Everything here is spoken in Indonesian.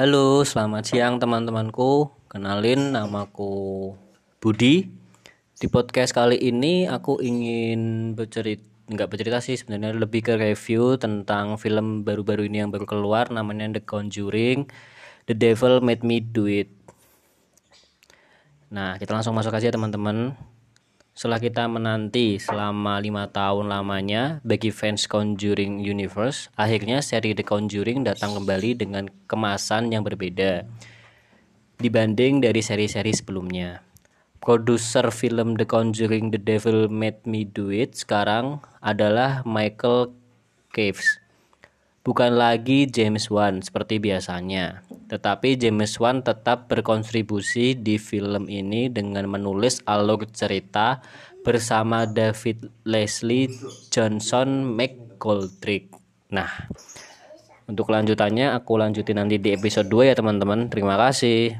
Halo, selamat siang teman-temanku. Kenalin namaku Budi. Di podcast kali ini aku ingin bercerita nggak bercerita sih sebenarnya lebih ke review tentang film baru-baru ini yang baru keluar namanya The Conjuring The Devil Made Me Do It. Nah, kita langsung masuk aja teman-teman. Setelah kita menanti selama lima tahun lamanya bagi fans Conjuring Universe, akhirnya seri The Conjuring datang kembali dengan kemasan yang berbeda dibanding dari seri-seri sebelumnya. Produser film The Conjuring The Devil Made Me Do It sekarang adalah Michael Caves. Bukan lagi James Wan seperti biasanya, tetapi James Wan tetap berkontribusi di film ini dengan menulis alur cerita bersama David Leslie Johnson McGoldrick. Nah, untuk lanjutannya aku lanjutin nanti di episode 2 ya teman-teman. Terima kasih.